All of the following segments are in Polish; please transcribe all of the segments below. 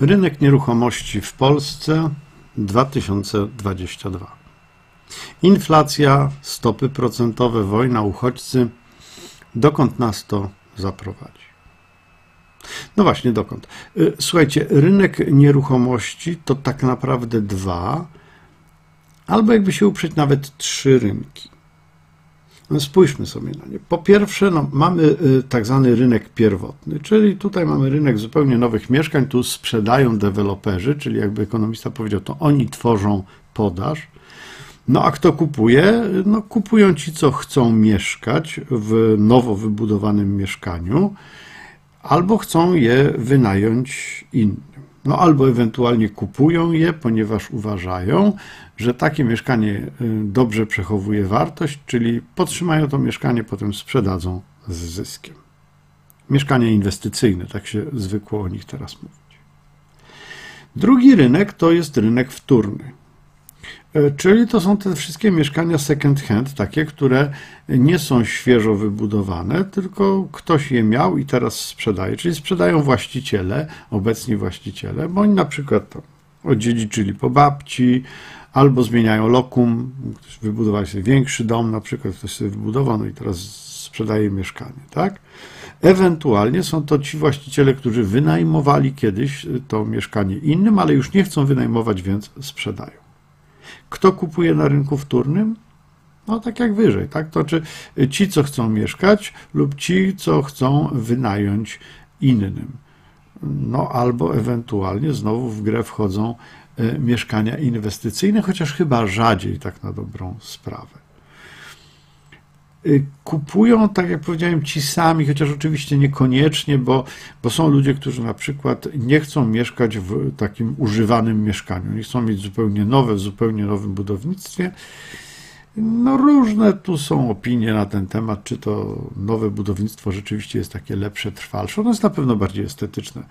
Rynek nieruchomości w Polsce 2022. Inflacja, stopy procentowe, wojna, uchodźcy. Dokąd nas to zaprowadzi? No właśnie, dokąd? Y, słuchajcie, rynek nieruchomości to tak naprawdę dwa, albo jakby się uprzeć, nawet trzy rynki. No spójrzmy sobie na nie. Po pierwsze, no, mamy y, tak zwany rynek pierwotny, czyli tutaj mamy rynek zupełnie nowych mieszkań, tu sprzedają deweloperzy, czyli jakby ekonomista powiedział, to oni tworzą podaż. No a kto kupuje? No kupują ci, co chcą mieszkać w nowo wybudowanym mieszkaniu, albo chcą je wynająć innym. No albo ewentualnie kupują je, ponieważ uważają, że takie mieszkanie y, dobrze przechowuje wartość, czyli podtrzymają to mieszkanie, potem sprzedadzą z zyskiem. Mieszkania inwestycyjne, tak się zwykło o nich teraz mówić. Drugi rynek to jest rynek wtórny. E, czyli to są te wszystkie mieszkania second hand, takie, które nie są świeżo wybudowane, tylko ktoś je miał i teraz sprzedaje. Czyli sprzedają właściciele, obecni właściciele, bo oni na przykład odziedziczyli po babci, albo zmieniają lokum, ktoś wybudował sobie większy dom, na przykład ktoś sobie wybudował, no i teraz sprzedaje mieszkanie, tak? Ewentualnie są to ci właściciele, którzy wynajmowali kiedyś to mieszkanie innym, ale już nie chcą wynajmować, więc sprzedają. Kto kupuje na rynku wtórnym? No tak jak wyżej, tak? To czy ci, co chcą mieszkać lub ci, co chcą wynająć innym. No albo ewentualnie znowu w grę wchodzą e, mieszkania inwestycyjne, chociaż chyba rzadziej tak na dobrą sprawę. Y, kupują, tak jak powiedziałem, ci sami, chociaż oczywiście niekoniecznie, bo, bo są ludzie, którzy na przykład nie chcą mieszkać w takim używanym mieszkaniu, nie chcą mieć zupełnie nowe, w zupełnie nowym budownictwie. No różne tu są opinie na ten temat, czy to nowe budownictwo rzeczywiście jest takie lepsze, trwalsze. Ono jest na pewno bardziej estetyczne,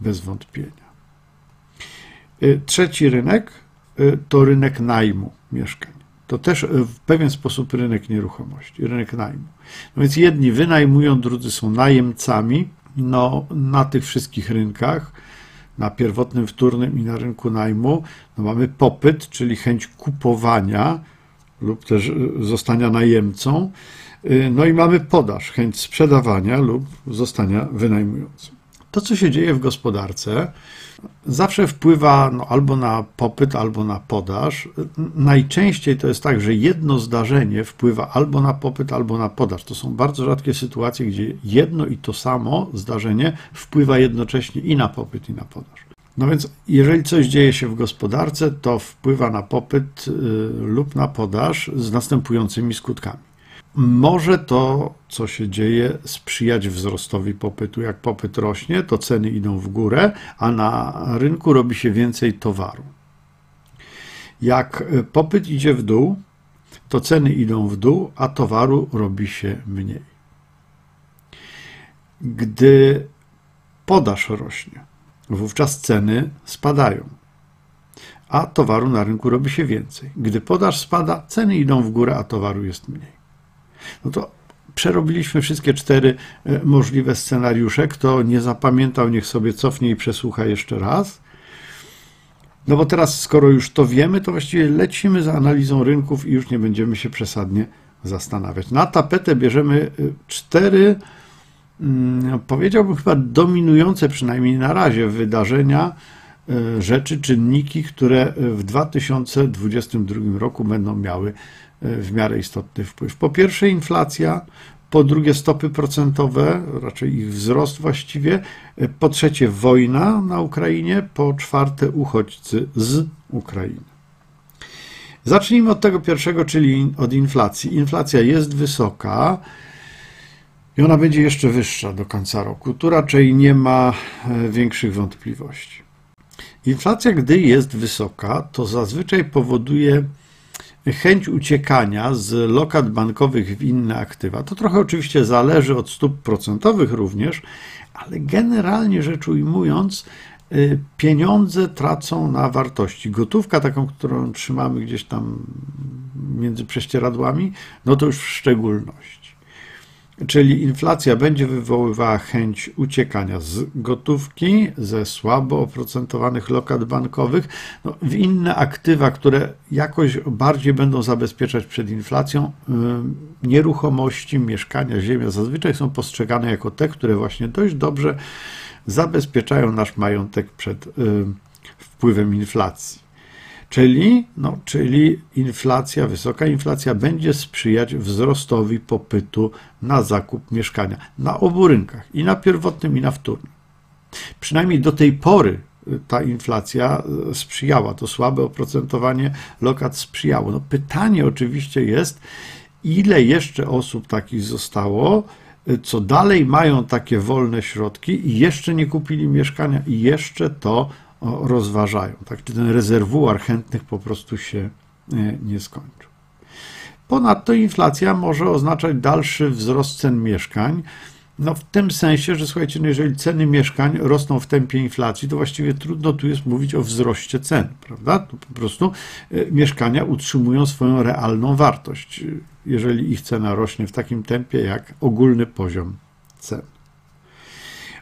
bez wątpienia. Y, trzeci rynek y, to rynek najmu mieszkań to też w pewien sposób rynek nieruchomości, rynek najmu. No więc jedni wynajmują, drudzy są najemcami. No, na tych wszystkich rynkach, na pierwotnym, wtórnym i na rynku najmu, no mamy popyt, czyli chęć kupowania lub też zostania najemcą. No i mamy podaż, chęć sprzedawania lub zostania wynajmującym. To, co się dzieje w gospodarce, zawsze wpływa no, albo na popyt, albo na podaż. Najczęściej to jest tak, że jedno zdarzenie wpływa albo na popyt, albo na podaż. To są bardzo rzadkie sytuacje, gdzie jedno i to samo zdarzenie wpływa jednocześnie i na popyt, i na podaż. No więc, jeżeli coś dzieje się w gospodarce, to wpływa na popyt y, lub na podaż z następującymi skutkami. Może to, co się dzieje, sprzyjać wzrostowi popytu. Jak popyt rośnie, to ceny idą w górę, a na rynku robi się więcej towaru. Jak popyt idzie w dół, to ceny idą w dół, a towaru robi się mniej. Gdy podaż rośnie, wówczas ceny spadają, a towaru na rynku robi się więcej. Gdy podaż spada, ceny idą w górę, a towaru jest mniej. No to przerobiliśmy wszystkie cztery e, możliwe scenariusze. Kto nie zapamiętał, niech sobie cofnie i przesłucha jeszcze raz. No bo teraz, skoro już to wiemy, to właściwie lecimy za analizą rynków i już nie będziemy się przesadnie zastanawiać. Na tapetę bierzemy e, cztery, mm, powiedziałbym chyba dominujące przynajmniej na razie wydarzenia, e, rzeczy, czynniki, które w 2022 roku będą miały w miarę istotny wpływ. Po pierwsze inflacja, po drugie stopy procentowe, raczej ich wzrost właściwie, po trzecie wojna na Ukrainie, po czwarte uchodźcy z Ukrainy. Zacznijmy od tego pierwszego, czyli od inflacji. Inflacja jest wysoka i ona będzie jeszcze wyższa do końca roku. Tu raczej nie ma e, większych wątpliwości. Inflacja, gdy jest wysoka, to zazwyczaj powoduje chęć uciekania z lokat bankowych w inne aktywa. To trochę oczywiście zależy od stóp procentowych również, ale generalnie rzecz ujmując, y, pieniądze tracą na wartości. Gotówka, taką, którą trzymamy gdzieś tam między prześcieradłami, no to już w szczególności. Czyli inflacja będzie wywoływała chęć uciekania z gotówki, ze słabo oprocentowanych lokat bankowych no, w inne aktywa, które jakoś bardziej będą zabezpieczać przed inflacją. Nieruchomości, mieszkania, ziemia zazwyczaj są postrzegane jako te, które właśnie dość dobrze zabezpieczają nasz majątek przed wpływem inflacji. Czyli, no, czyli inflacja, wysoka inflacja będzie sprzyjać wzrostowi popytu na zakup mieszkania na obu rynkach, i na pierwotnym, i na wtórnym. Przynajmniej do tej pory y, ta inflacja y, sprzyjała, to słabe oprocentowanie lokat sprzyjało. No pytanie oczywiście jest, ile jeszcze osób takich zostało, y, co dalej mają takie wolne środki i jeszcze nie kupili mieszkania i jeszcze to rozważają. Tak? Czy ten rezerwuar chętnych po prostu się e, nie skończył. Ponadto inflacja może oznaczać dalszy wzrost cen mieszkań. No w tym sensie, że słuchajcie, no jeżeli ceny mieszkań rosną w tempie inflacji, to właściwie trudno tu jest mówić o wzroście cen, prawda? To po prostu e, mieszkania utrzymują swoją realną wartość, jeżeli ich cena rośnie w takim tempie jak ogólny poziom cen.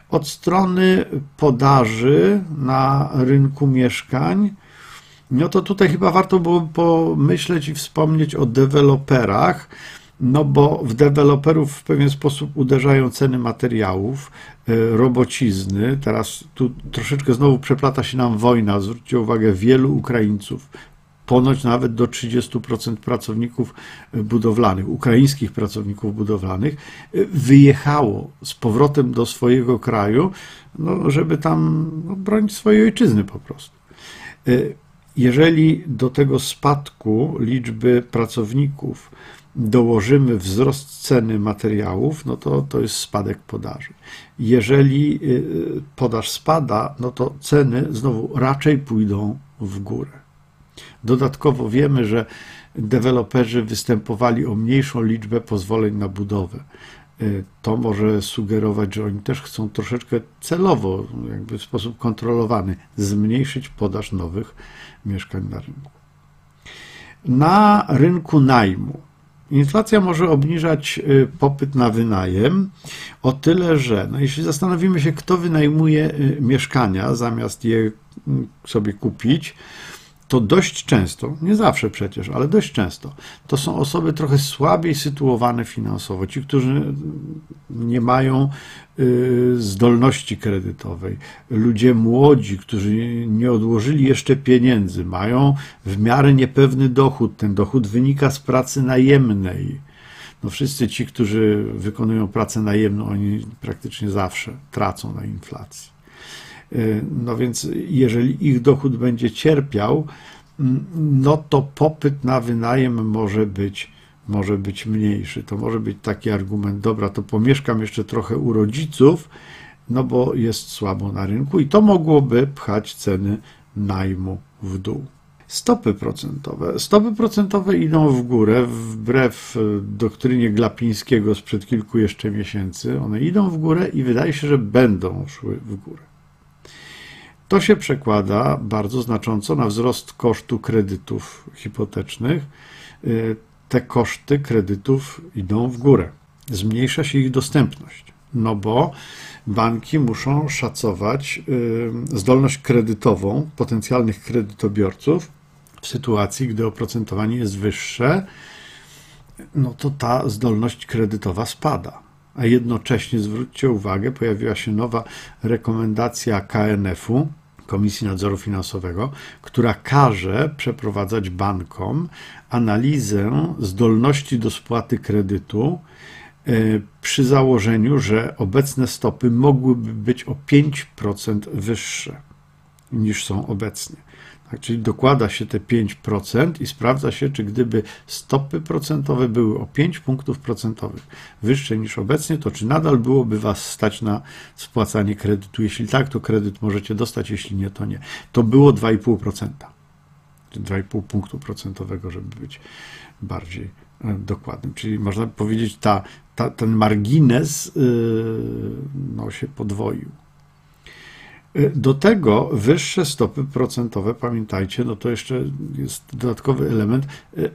Od strony podaży na rynku mieszkań, no to tutaj chyba warto było pomyśleć i wspomnieć o deweloperach, no bo w deweloperów w pewien sposób uderzają ceny materiałów, e, robocizny. Teraz tu troszeczkę znowu przeplata się nam wojna. Zwróćcie uwagę, wielu Ukraińców ponoć nawet do 30% pracowników budowlanych, ukraińskich pracowników budowlanych, wyjechało z powrotem do swojego kraju, no, żeby tam no, bronić swojej ojczyzny po prostu. Jeżeli do tego spadku liczby pracowników dołożymy wzrost ceny materiałów, no to to jest spadek podaży. Jeżeli y, podaż spada, no to ceny znowu raczej pójdą w górę. Dodatkowo wiemy, że deweloperzy występowali o mniejszą liczbę pozwoleń na budowę. Y, to może sugerować, że oni też chcą troszeczkę celowo, jakby w sposób kontrolowany, zmniejszyć podaż nowych mieszkań na rynku. Na rynku najmu inflacja może obniżać y, popyt na wynajem o tyle, że no jeśli zastanowimy się, kto wynajmuje y, mieszkania zamiast je mm, sobie kupić, to dość często, nie zawsze przecież, ale dość często, to są osoby trochę słabiej sytuowane finansowo, ci, którzy nie mają y, zdolności kredytowej, ludzie młodzi, którzy nie odłożyli jeszcze pieniędzy, mają w miarę niepewny dochód, ten dochód wynika z pracy najemnej. No wszyscy ci, którzy wykonują pracę najemną, oni praktycznie zawsze tracą na inflacji. Y, no więc jeżeli ich dochód będzie cierpiał, mm, no to popyt na wynajem może być, może być mniejszy. To może być taki argument, dobra, to pomieszkam jeszcze trochę u rodziców, no bo jest słabo na rynku i to mogłoby pchać ceny najmu w dół. Stopy procentowe. Stopy procentowe idą w górę, wbrew doktrynie Glapińskiego sprzed kilku jeszcze miesięcy. One idą w górę i wydaje się, że będą szły w górę. To się przekłada bardzo znacząco na wzrost kosztu kredytów hipotecznych. Y, te koszty kredytów idą w górę. Zmniejsza się ich dostępność, no bo banki muszą szacować y, zdolność kredytową potencjalnych kredytobiorców w sytuacji, gdy oprocentowanie jest wyższe, no to ta zdolność kredytowa spada a jednocześnie zwróćcie uwagę, pojawiła się nowa rekomendacja KNF-u, Komisji Nadzoru Finansowego, która każe przeprowadzać bankom analizę zdolności do spłaty kredytu e, przy założeniu, że obecne stopy mogłyby być o 5% wyższe niż są obecnie. Tak, czyli dokłada się te 5% i sprawdza się, czy gdyby stopy procentowe były o 5 punktów procentowych wyższe niż obecnie, to czy nadal byłoby Was stać na spłacanie kredytu? Jeśli tak, to kredyt możecie dostać, jeśli nie, to nie. To było 2,5%. 2,5 punktu procentowego, żeby być bardziej e, dokładnym. Czyli można powiedzieć, ta, ta, ten margines yy, no, się podwoił. Do tego wyższe stopy procentowe, pamiętajcie, no to jeszcze jest dodatkowy element,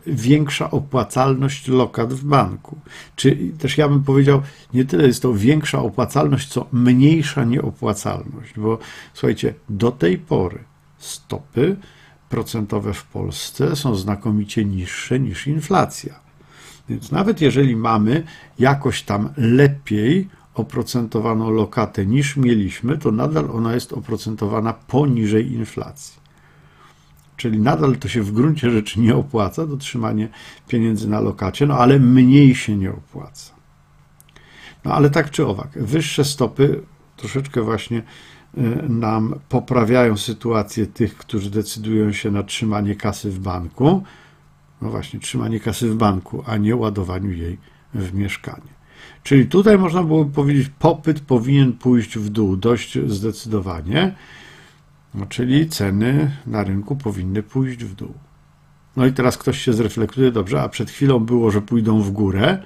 większa opłacalność lokat w banku. Czy też ja bym powiedział, nie tyle jest to większa opłacalność, co mniejsza nieopłacalność, bo słuchajcie, do tej pory stopy procentowe w Polsce są znakomicie niższe niż inflacja. Więc nawet jeżeli mamy jakoś tam lepiej oprocentowaną lokatę niż mieliśmy, to nadal ona jest oprocentowana poniżej inflacji. Czyli nadal to się w gruncie rzeczy nie opłaca, dotrzymanie pieniędzy na lokacie, no ale mniej się nie opłaca. No ale tak czy owak, wyższe stopy troszeczkę właśnie y, nam poprawiają sytuację tych, którzy decydują się na trzymanie kasy w banku. No właśnie, trzymanie kasy w banku, a nie ładowaniu jej w mieszkanie. Czyli tutaj można było powiedzieć, popyt powinien pójść w dół dość zdecydowanie, no, czyli ceny na rynku powinny pójść w dół. No i teraz ktoś się zreflektuje, dobrze, a przed chwilą było, że pójdą w górę,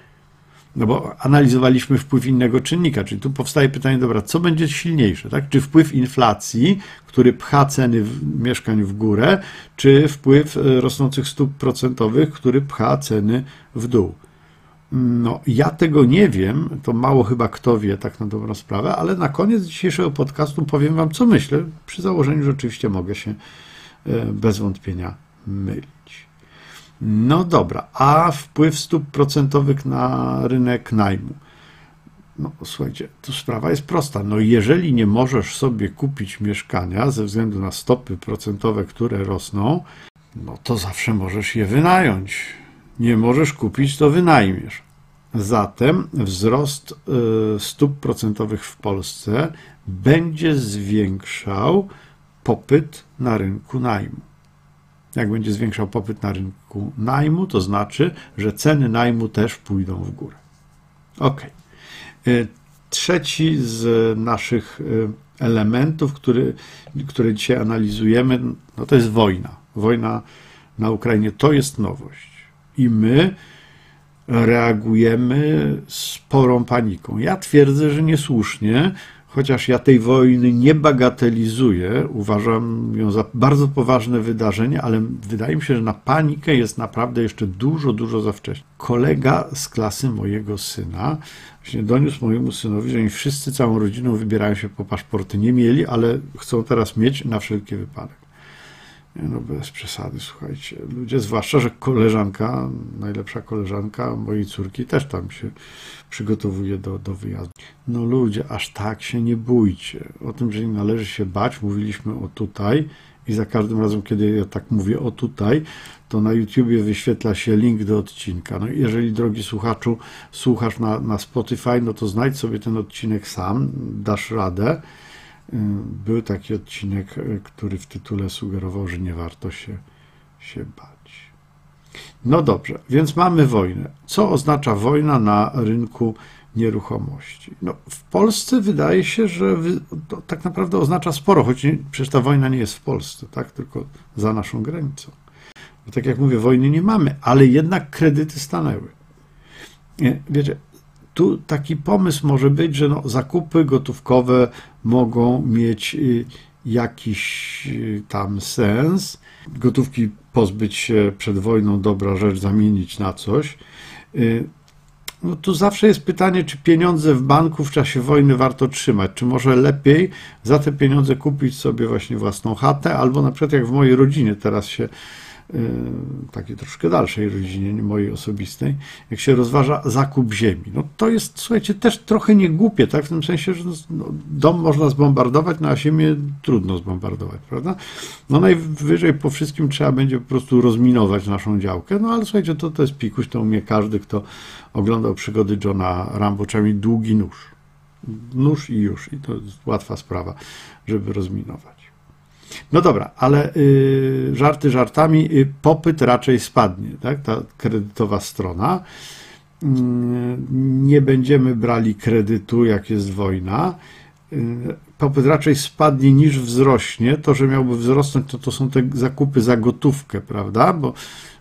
no bo analizowaliśmy wpływ innego czynnika, czyli tu powstaje pytanie, dobra, co będzie silniejsze, tak? Czy wpływ inflacji, który pcha ceny mieszkań w górę, czy wpływ e, rosnących stóp procentowych, który pcha ceny w dół? No, ja tego nie wiem, to mało chyba kto wie, tak na dobrą sprawę, ale na koniec dzisiejszego podcastu powiem Wam, co myślę, przy założeniu, że oczywiście mogę się e, bez wątpienia mylić. No dobra, a wpływ stóp procentowych na rynek najmu? No słuchajcie, tu sprawa jest prosta. No jeżeli nie możesz sobie kupić mieszkania ze względu na stopy procentowe, które rosną, no to zawsze możesz je wynająć. Nie możesz kupić, to wynajmiesz. Zatem wzrost y, stóp procentowych w Polsce będzie zwiększał popyt na rynku najmu. Jak będzie zwiększał popyt na rynku najmu, to znaczy, że ceny najmu też pójdą w górę. Ok. Trzeci z naszych y, elementów, który, które dzisiaj analizujemy, no to jest wojna. Wojna na Ukrainie to jest nowość. I my reagujemy sporą paniką. Ja twierdzę, że niesłusznie, chociaż ja tej wojny nie bagatelizuję, uważam ją za bardzo poważne wydarzenie, ale wydaje mi się, że na panikę jest naprawdę jeszcze dużo, dużo za wcześnie. Kolega z klasy mojego syna właśnie doniósł mojemu synowi, że oni wszyscy całą rodziną wybierają się po paszporty. Nie mieli, ale chcą teraz mieć na wszelki wypadek. No bez przesady, słuchajcie. Ludzie, zwłaszcza, że koleżanka, najlepsza koleżanka mojej córki też tam się przygotowuje do, do wyjazdu. No ludzie, aż tak się nie bójcie. O tym, że nie należy się bać, mówiliśmy o tutaj i za każdym razem, kiedy ja tak mówię o tutaj, to na YouTubie wyświetla się link do odcinka. No jeżeli, drogi słuchaczu, słuchasz na, na Spotify, no to znajdź sobie ten odcinek sam, dasz radę. Był taki odcinek, y, który w tytule sugerował, że nie warto się, się bać. No dobrze, więc mamy wojnę. Co oznacza wojna na rynku nieruchomości? No, w Polsce wydaje się, że to tak naprawdę oznacza sporo, choć nie, przecież ta wojna nie jest w Polsce, tak? tylko za naszą granicą. Bo tak jak mówię, wojny nie mamy, ale jednak kredyty stanęły. Wiecie, tu taki pomysł może być, że no, zakupy gotówkowe mogą mieć y, jakiś y, tam sens. Gotówki pozbyć się przed wojną, dobra rzecz, zamienić na coś. Y, no tu zawsze jest pytanie, czy pieniądze w banku w czasie wojny warto trzymać. Czy może lepiej za te pieniądze kupić sobie właśnie własną chatę, albo na przykład jak w mojej rodzinie teraz się takiej troszkę dalszej rodzinie, nie mojej osobistej, jak się rozważa zakup ziemi. No to jest, słuchajcie, też trochę niegłupie, tak? W tym sensie, że no, dom można zbombardować, no a ziemię trudno zbombardować, prawda? No najwyżej po wszystkim trzeba będzie po prostu rozminować naszą działkę, no ale słuchajcie, to, to jest pikuś, to umie każdy, kto oglądał przygody Johna Rambo, trzeba długi nóż. Nóż i już, i to jest łatwa sprawa, żeby rozminować. No dobra, ale y, żarty żartami, y, popyt raczej spadnie, tak? Ta kredytowa strona. Y, nie będziemy brali kredytu, jak jest wojna. Y, popyt raczej spadnie niż wzrośnie. To, że miałby wzrosnąć, to, to są te zakupy za gotówkę, prawda? Bo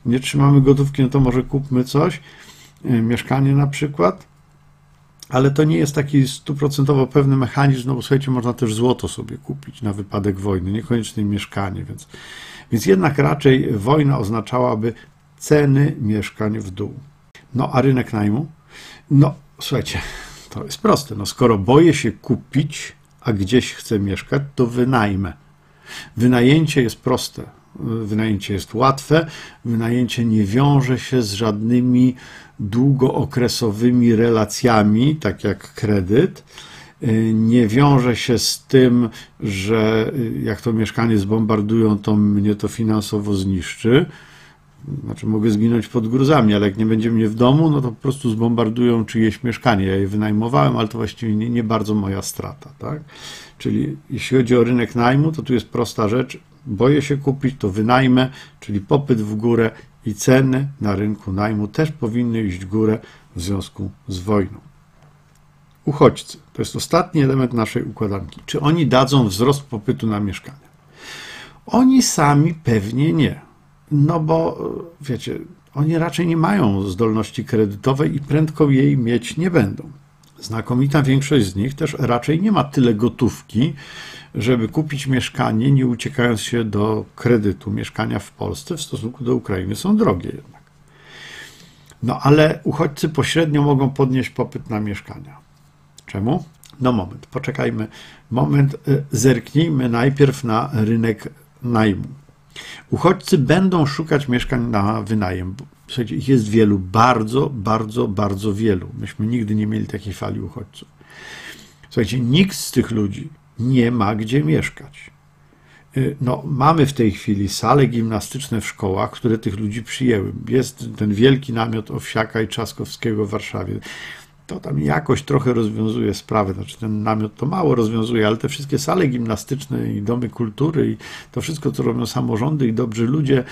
nie trzymamy gotówki, no to może kupmy coś. Mieszkanie na przykład ale to nie jest taki stuprocentowo pewny mechanizm, no bo słuchajcie, można też złoto sobie kupić na wypadek wojny, niekoniecznie mieszkanie, więc, więc jednak raczej wojna oznaczałaby ceny mieszkań w dół. No a rynek najmu? No słuchajcie, to jest proste. No, skoro boję się kupić, a gdzieś chcę mieszkać, to wynajmę. Wynajęcie jest proste. Wynajęcie jest łatwe, wynajęcie nie wiąże się z żadnymi długookresowymi relacjami, tak jak kredyt. Nie wiąże się z tym, że jak to mieszkanie zbombardują, to mnie to finansowo zniszczy. Znaczy, mogę zginąć pod gruzami, ale jak nie będzie mnie w domu, no to po prostu zbombardują czyjeś mieszkanie. Ja je wynajmowałem, ale to właściwie nie, nie bardzo moja strata. Tak? Czyli jeśli chodzi o rynek najmu, to tu jest prosta rzecz boję się kupić, to wynajmę, czyli popyt w górę i ceny na rynku najmu też powinny iść w górę w związku z wojną. Uchodźcy to jest ostatni element naszej układanki. Czy oni dadzą wzrost popytu na mieszkania? Oni sami pewnie nie. No bo wiecie, oni raczej nie mają zdolności kredytowej i prędko jej mieć nie będą. Znakomita większość z nich też raczej nie ma tyle gotówki, żeby kupić mieszkanie, nie uciekając się do kredytu. Mieszkania w Polsce w stosunku do Ukrainy są drogie jednak. No ale uchodźcy pośrednio mogą podnieść popyt na mieszkania. Czemu? No moment, poczekajmy. Moment, y, zerknijmy najpierw na rynek najmu. Uchodźcy będą szukać mieszkań na wynajem. Słuchajcie, ich jest wielu, bardzo, bardzo, bardzo wielu. Myśmy nigdy nie mieli takiej fali uchodźców. Słuchajcie, nikt z tych ludzi nie ma gdzie mieszkać. Y, no, mamy w tej chwili sale gimnastyczne w szkołach, które tych ludzi przyjęły. Jest ten wielki namiot Owsiaka i Trzaskowskiego w Warszawie. To tam jakoś trochę rozwiązuje sprawę. Znaczy, ten namiot to mało rozwiązuje, ale te wszystkie sale gimnastyczne i domy kultury i to wszystko, co robią samorządy i dobrzy ludzie,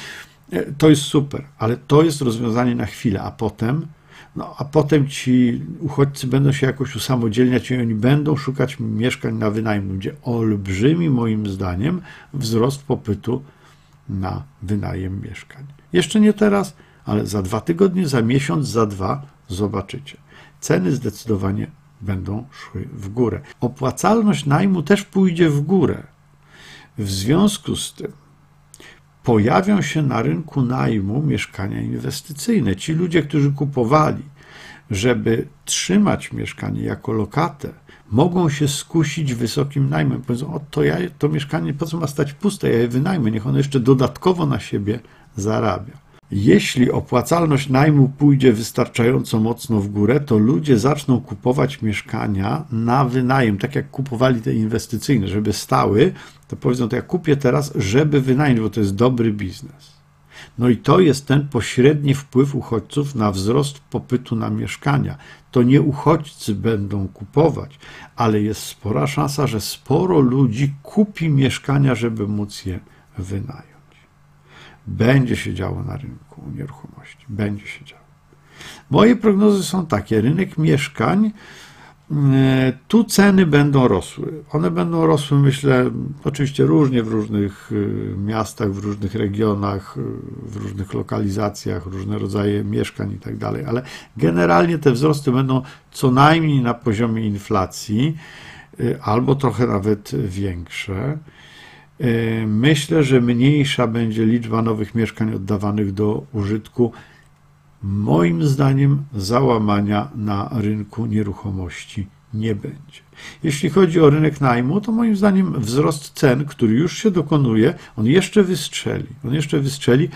to jest super, ale to jest rozwiązanie na chwilę, a potem no a potem ci uchodźcy będą się jakoś usamodzielniać i oni będą szukać mieszkań na wynajem. Będzie olbrzymi, moim zdaniem, wzrost popytu na wynajem mieszkań. Jeszcze nie teraz, ale za dwa tygodnie, za miesiąc, za dwa zobaczycie. Ceny zdecydowanie będą szły w górę. Opłacalność najmu też pójdzie w górę. W związku z tym pojawią się na rynku najmu mieszkania inwestycyjne. Ci ludzie, którzy kupowali, żeby trzymać mieszkanie jako lokatę, mogą się skusić wysokim najmem. Powiedzą, o to ja to mieszkanie po co ma stać puste, ja je wynajmę, niech ono jeszcze dodatkowo na siebie zarabia. Jeśli opłacalność najmu pójdzie wystarczająco mocno w górę, to ludzie zaczną kupować mieszkania na wynajem, tak jak kupowali te inwestycyjne, żeby stały, to powiedzą, to ja kupię teraz, żeby wynająć, bo to jest dobry biznes. No i to jest ten pośredni wpływ uchodźców na wzrost popytu na mieszkania. To nie uchodźcy będą kupować, ale jest spora szansa, że sporo ludzi kupi mieszkania, żeby móc je wynająć. Będzie się działo na rynku nieruchomości. Będzie się działo. Moje prognozy są takie: rynek mieszkań, tu ceny będą rosły. One będą rosły, myślę, oczywiście różnie w różnych e, miastach, w różnych regionach, e, w różnych lokalizacjach, różne rodzaje mieszkań i tak dalej, ale generalnie te wzrosty będą co najmniej na poziomie inflacji, albo trochę nawet większe. E, myślę, że mniejsza będzie liczba nowych mieszkań oddawanych do użytku. Moim zdaniem załamania na rynku nieruchomości nie będzie. Jeśli chodzi o rynek najmu, to moim zdaniem wzrost cen, który już się dokonuje, on jeszcze wystrzeli. On jeszcze wystrzeli.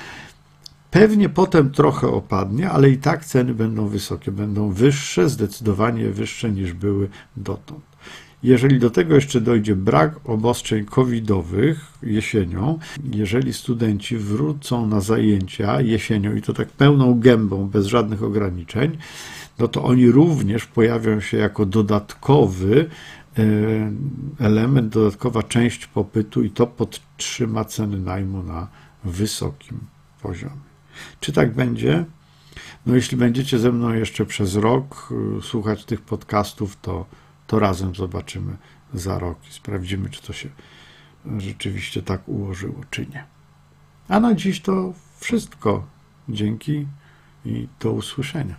Pewnie potem trochę opadnie, ale i tak ceny będą wysokie, będą wyższe, zdecydowanie wyższe niż były dotąd. Jeżeli do tego jeszcze dojdzie brak obostrzeń covidowych jesienią, jeżeli studenci wrócą na zajęcia jesienią i to tak pełną gębą, bez żadnych ograniczeń, no to oni również pojawią się jako dodatkowy e, element, dodatkowa część popytu i to podtrzyma ceny najmu na wysokim poziomie. Czy tak będzie? No jeśli będziecie ze mną jeszcze przez rok e, słuchać tych podcastów, to to razem zobaczymy za rok i sprawdzimy, czy to się rzeczywiście tak ułożyło, czy nie. A na dziś to wszystko. Dzięki i do usłyszenia.